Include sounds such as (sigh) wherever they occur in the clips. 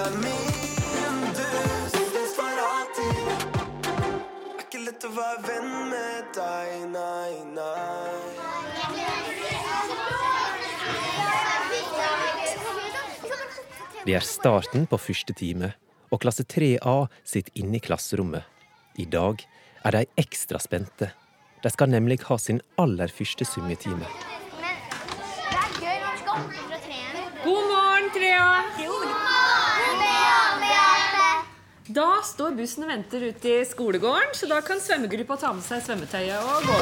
er min, du. Er ikke lett å være venn med deg, nei, nei. Det er starten på første time, og klasse 3A sitter inne i klasserommet. I dag er de ekstra spente. De skal nemlig ha sin aller første symjetime. Da står bussen og venter ute i skolegården, så da kan svømmegruppa ta med seg svømmetøyet og gå.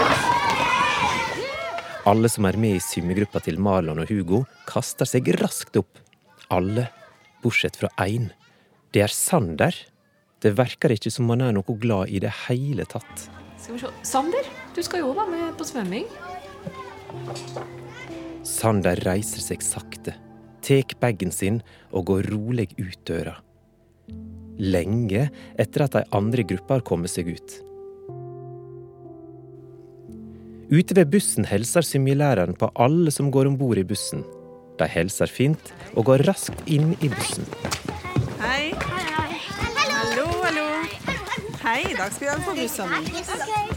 Alle som er med i symmegruppa til Marlon og Hugo, kaster seg raskt opp. Alle, bortsett fra én. Det er Sander. Det verker ikke som han er noe glad i det hele tatt. Skal vi se. Sander, du skal jo være med på svømming. Sander reiser seg sakte, tek bagen sin og går rolig ut døra. Lenge etter at de andre i gruppa har kommet seg ut. Ute ved bussen hilser symilæreren på alle som går om bord i bussen. De hilser fint og går raskt inn i bussen. Hei. Hallo, hallo. Hei, i dag skal vi på bussen.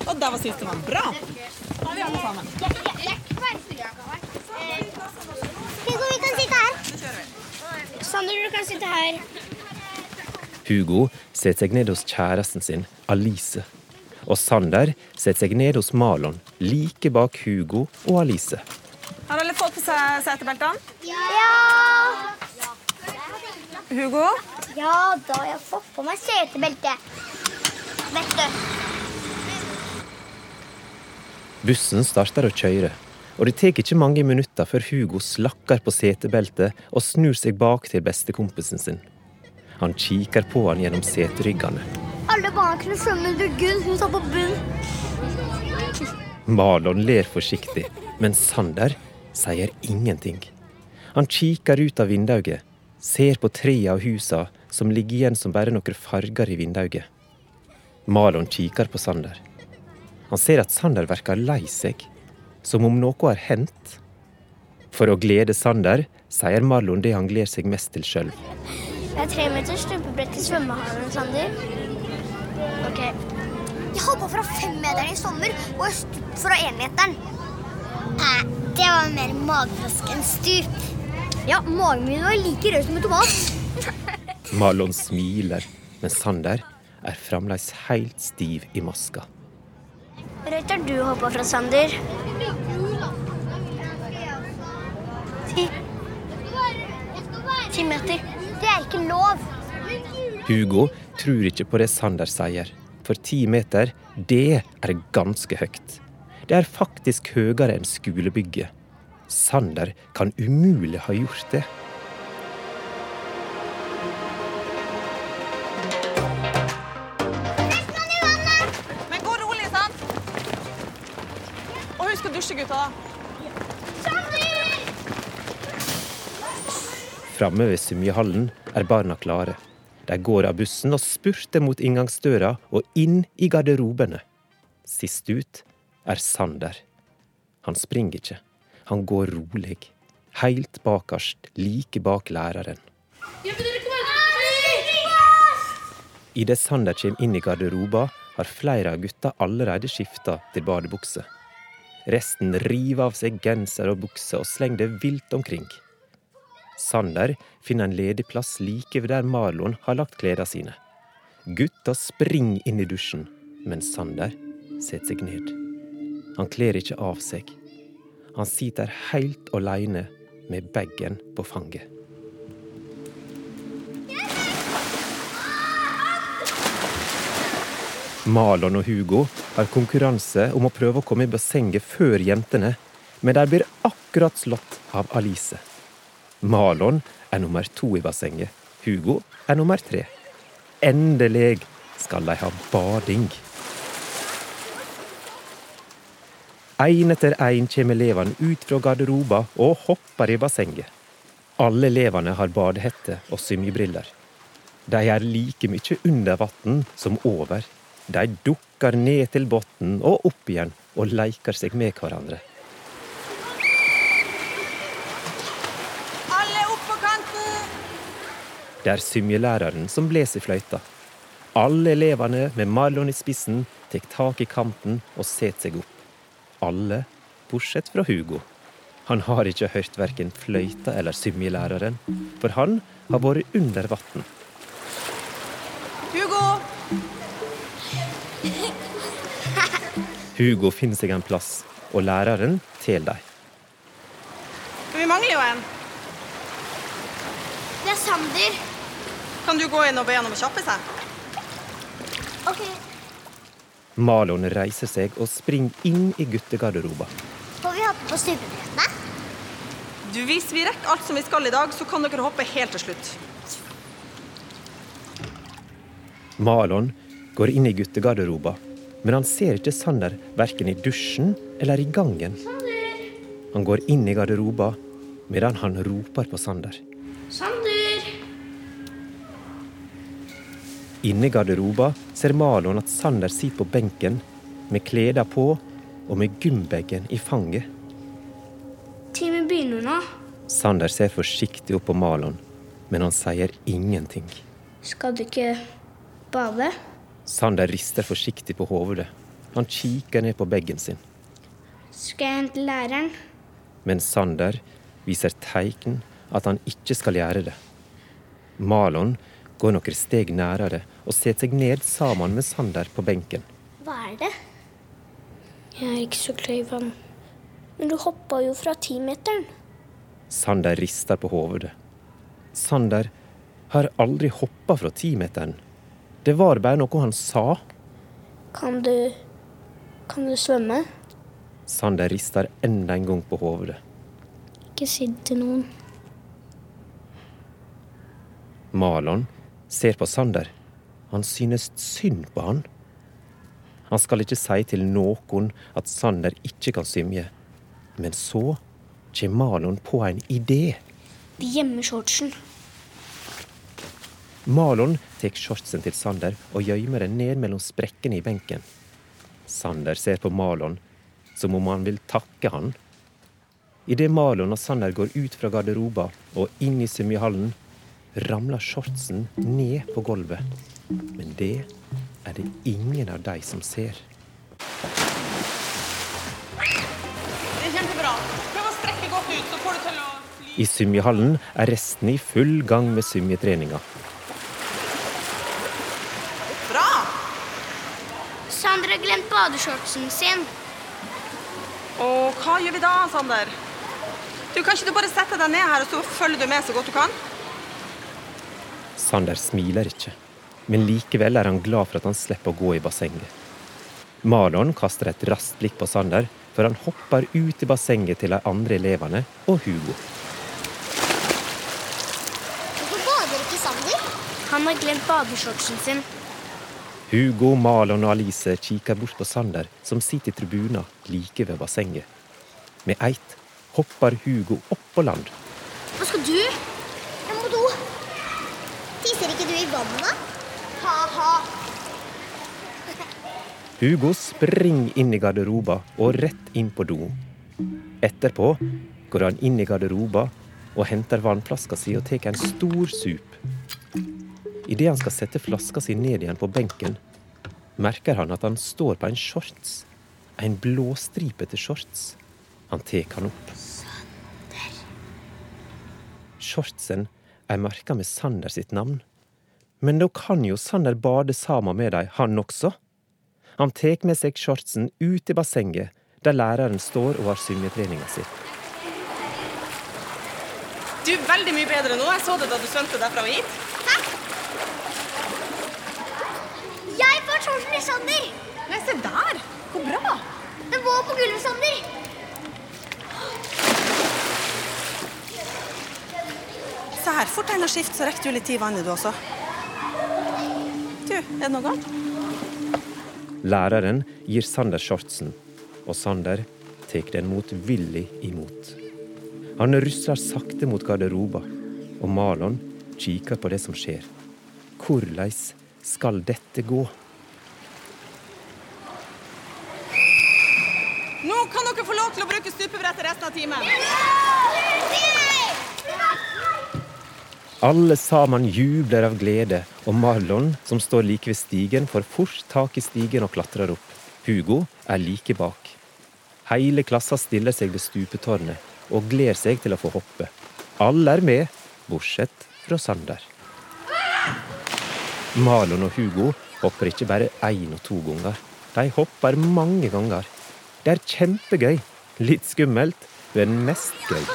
Og der var sistemann. Bra. Da har vi alle sammen. Hugo, vi kan sitte her. Sander, du kan sitte her. Hugo setter seg ned hos kjæresten sin, Alice. Og Sander setter seg ned hos Malon, like bak Hugo og Alice. Har alle fått på seg setebeltene? Ja! Hugo? Ja da, jeg har fått på meg setebelte. Vet du. Bussen starter å kjøre, og det tar ikke mange minutter før Hugo slakker på setebeltet og snur seg bak til bestekompisen sin. Han kikker på han gjennom seteryggene. Alle barna kunne svømme under Gunn. Hun satt på bunn. Malon ler forsiktig, men Sander sier ingenting. Han kikker ut av vinduet, ser på tre av husa som ligger igjen som bare noen farger i vinduet. Malon kikker på Sander. Han ser at Sander virker lei seg, som om noe har hendt. For å glede Sander sier Marlon det han gleder seg mest til sjøl. Jeg har tre meter strømpebrett i svømmehallen, Sander. Ok. Jeg hoppa fra femmeteren i sommer og jeg stup fra énmeteren. Eh, det var mer magefrosk enn stup. Ja, magen min var like rød som en tomat. (laughs) Marlon smiler, men Sander er fremdeles helt stiv i maska. Hvor høyt har du hoppa fra, Sander? Ti. Ti meter. Det er ikke lov. Hugo tror ikke på det Sander sier, for ti meter, det er ganske høyt. Det er faktisk høyere enn skolebygget. Sander kan umulig ha gjort det. Men gå rolig, sant? Og husk å dusje, gutta. Framme ved Sumjehallen er barna klare. De går av bussen og spurter mot inngangsdøra og inn i garderobene. Sist ut er Sander. Han springer ikke. Han går rolig. Helt bakerst, like bak læreren. Idet Sander kommer inn i garderoba, har flere av gutta allerede skifta til badebukse. Resten river av seg genser og bukse og slenger det vilt omkring. Sander finner en ledig plass like ved der Marlon har lagt klærne sine. Gutta springer inn i dusjen, men Sander setter seg ned. Han kler ikke av seg. Han sitter helt aleine med bagen på fanget. Malon og Hugo har konkurranse om å prøve å komme i bassenget før jentene, men de blir akkurat slått av Alice. Malon er nummer to i bassenget. Hugo er nummer tre. Endelig skal de ha bading. Én etter én kommer elevene ut fra garderoba og hopper i bassenget. Alle elevene har badehette og svømmebriller. De er like mye under vann som over. De dukker ned til bunnen og opp igjen og leker seg med hverandre. Alle opp på kanten. Det er symjelæreren som blåser i fløyta. Alle elevene med Marlon i spissen tar tak i kanten og setter seg opp. Alle bortsett fra Hugo. Han har ikke hørt verken fløyta eller symjelæreren, for han har vært under vann. Hugo! Hugo finner seg en plass, og læreren teller dem. Vi mangler jo en. Det er Sander. Kan du gå inn og be han om å kjappe seg? Ok, Malon reiser seg og springer inn i guttegarderoba. Får vi hoppe på stupebrettene? Du, Hvis vi rekker alt som vi skal i dag, så kan dere hoppe helt til slutt. Malon går inn i guttegarderoba, men han ser ikke Sander verken i dusjen eller i gangen. Han går inn i garderoba medan han roper på Sander. Sander! Inne i garderoba ser Malon at Sander sitter på benken med klærne på og med gymbagen i fanget. Timen begynner nå. Sander ser forsiktig opp på Malon, men han sier ingenting. Skal du ikke bade? Sander rister forsiktig på hodet. Han kikker ned på bagen sin. Skal jeg hente læreren? Men Sander viser tegn at han ikke skal gjøre det. Malon går noen steg nærere og setter seg ned sammen med Sander på benken. Hva er det? Jeg er ikke så glad i vann. Men du hoppa jo fra timeteren. Sander rister på hodet. Sander har aldri hoppa fra timeteren. Det var bare noe han sa. Kan du Kan du svømme? Sander rister enda en gang på hodet. Ikke si det til noen. Malon ser på Sander. Han synes synd på han. Han skal ikke si til noen at Sander ikke kan svømme. Men så kommer Malon på en idé. Vi gjemmer shortsen. Malon tar shortsen til Sander og gjemmer den ned mellom sprekkene i benken. Sander ser på Malon som om han vil takke han. Idet Malon og Sander går ut fra garderoba og inn i svømmehallen, ramler shortsen ned på gulvet. Men det er det ingen av de som ser. Det er kjempebra. Prøv å strekke godt ut, så får du til å fly. I Symjehallen er resten i full gang med symjetreninga. Bra! Sander har glemt badeshortsen sin. Og hva gjør vi da, Sander? Du, Kan ikke du bare sette deg ned her, og så følger du med så godt du kan? Sander smiler ikke, men likevel er han glad for at han slipper å gå i bassenget. Malon kaster et raskt blikk på Sander før han hopper ut i bassenget til de andre elevene og Hugo. Hvorfor bader ikke Sander? Han har glemt badeshortsen sin. Hugo, Malon og Alice kikker bort på Sander, som sitter i tribuna like ved bassenget. Med eit hopper Hugo opp på land. Hva skal du? Jeg må do. Tisser ikke du i vannet? Ha-ha. (laughs) Hugo springer inn i garderoba og rett inn på do. Etterpå går han inn i garderoba og henter vannflaska si og tar en stor sup. Idet han skal sette flaska si ned igjen på benken, merker han at han står på en shorts. En blåstripete shorts. Han tar han opp. Shortsen er merka med Sander sitt navn. Men da kan jo Sander bade sammen med dem, han også. Han tar med seg shortsen ut i bassenget, der læreren står og har svømmetreninga si. Du er veldig mye bedre nå. Jeg så det da du svømte derfra og hit. Jeg får shortsen i Sander. Nei, se der. Hvor bra. Den var på gulvet, Sander. Her, fort deg inn og skift, så rekker du litt tid i vannet du også. Du, er det noe galt? Læreren gir Sander shortsen, og Sander tar den motvillig imot. Han rusler sakte mot garderoba, og Malon kikker på det som skjer. Hvordan skal dette gå? Nå kan dere få lov til å bruke stupebrettet resten av timen. Alle sammen jubler av glede, og Marlon, som står like ved stigen, får fort tak i stigen og klatrer opp. Hugo er like bak. Hele klassa stiller seg ved stupetårnet og gleder seg til å få hoppe. Alle er med, bortsett fra Sander. Marlon og Hugo hopper ikke bare én og to ganger. De hopper mange ganger. Det er kjempegøy. Litt skummelt, men mest gøy.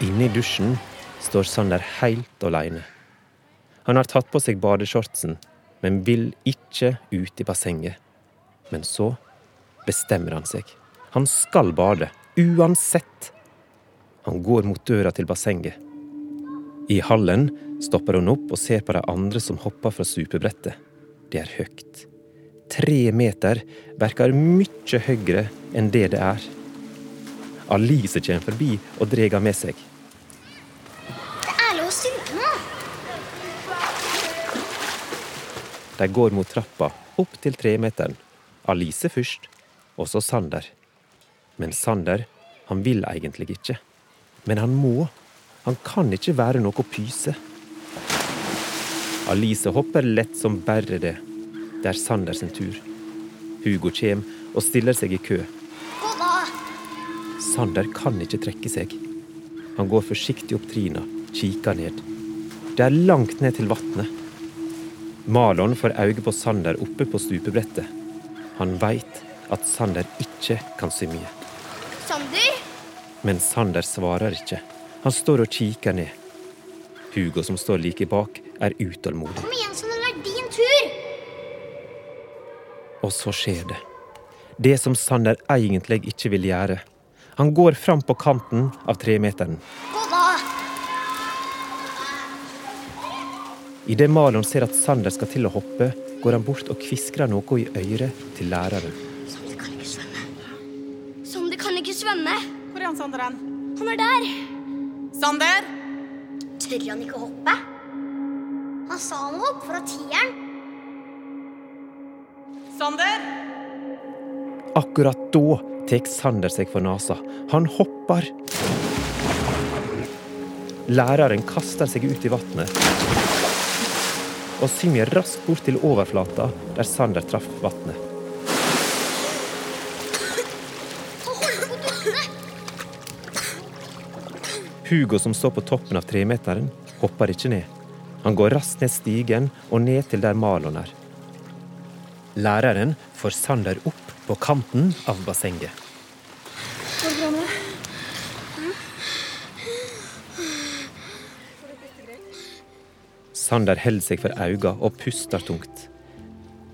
Inne i dusjen står Sander helt alene. Han har tatt på seg badeshortsen, men vil ikke ut i bassenget. Men så bestemmer han seg. Han skal bade, uansett. Han går mot døra til bassenget. I hallen stopper hun opp og ser på de andre som hopper fra stupebrettet. Det er høyt. Tre meter virker mye høyere enn det det er. Alice kommer forbi og drar med seg. Det er lov å synge nå. De går mot trappa, opp til tremeteren. Alice først, og så Sander. Men Sander, han vil egentlig ikke. Men han må. Han kan ikke være noe pyse. Alice hopper lett som bare det. Det er Sanders tur. Hugo kommer og stiller seg i kø. Sander kan ikke trekke seg. Han går forsiktig opp trina, kikker ned. Det er langt ned til vannet. Malon får øye på Sander oppe på stupebrettet. Han veit at Sander ikke kan svømme. Sander, Men Sander svarer ikke. Han står og kikker ned. Hugo, som står like bak, er utålmodig. kom igjen, Sander. Det er din tur. Og så skjer det. Det som Sander egentlig ikke vil gjøre. Han går fram på kanten av tremeteren. Idet Malon ser at Sander skal til å hoppe, går han bort og kviskrer noe i øret til læreren. Sander kan ikke svømme. Sander kan ikke svømme. Hvor er han Sander hen? Han er der. Sander! Tør han ikke å hoppe? Han sa han hopp fra tieren. Sander! Akkurat da tar Sander seg for nesa. Han hopper. Læreren kaster seg ut i vannet og svømmer raskt bort til overflata der Sander traff vannet. Hugo, som står på toppen av tremeteren, hopper ikke ned. Han går raskt ned stigen og ned til der Malon er. Læreren får Sander opp på kanten av bassenget. Sander holder seg for øynene og puster tungt.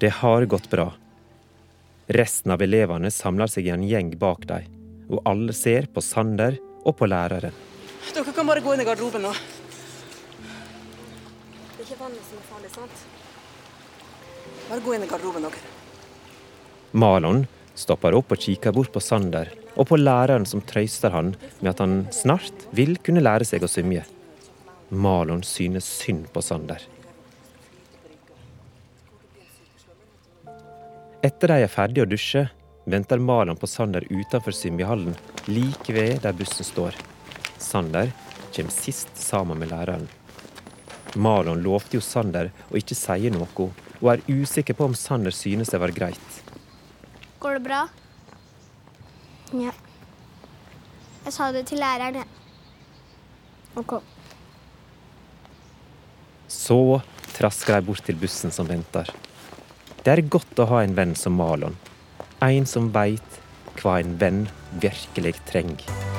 Det har gått bra. Resten av elevene samler seg i en gjeng bak dem, og alle ser på Sander og på læreren. Dere kan bare gå inn i garderoben nå. Det er ikke vannet som er farlig, sant? Bare gå inn i garderoben, dere. Marlon stopper opp og kikker bort på Sander og på læreren som trøster han med at han snart vil kunne lære seg å svømme. Malon synes synd på Sander. Etter de er ferdige å dusje, venter Malon på Sander utenfor svømmehallen, like ved der bussen står. Sander kommer sist sammen med læreren. Malon lovte jo Sander å ikke si noe, og er usikker på om Sander synes det var greit. Går det bra? Ja. Jeg sa det til læreren, jeg. Ok. Så trasker de bort til bussen som venter. Det er godt å ha en venn som Malon. En som veit hva en venn virkelig trenger.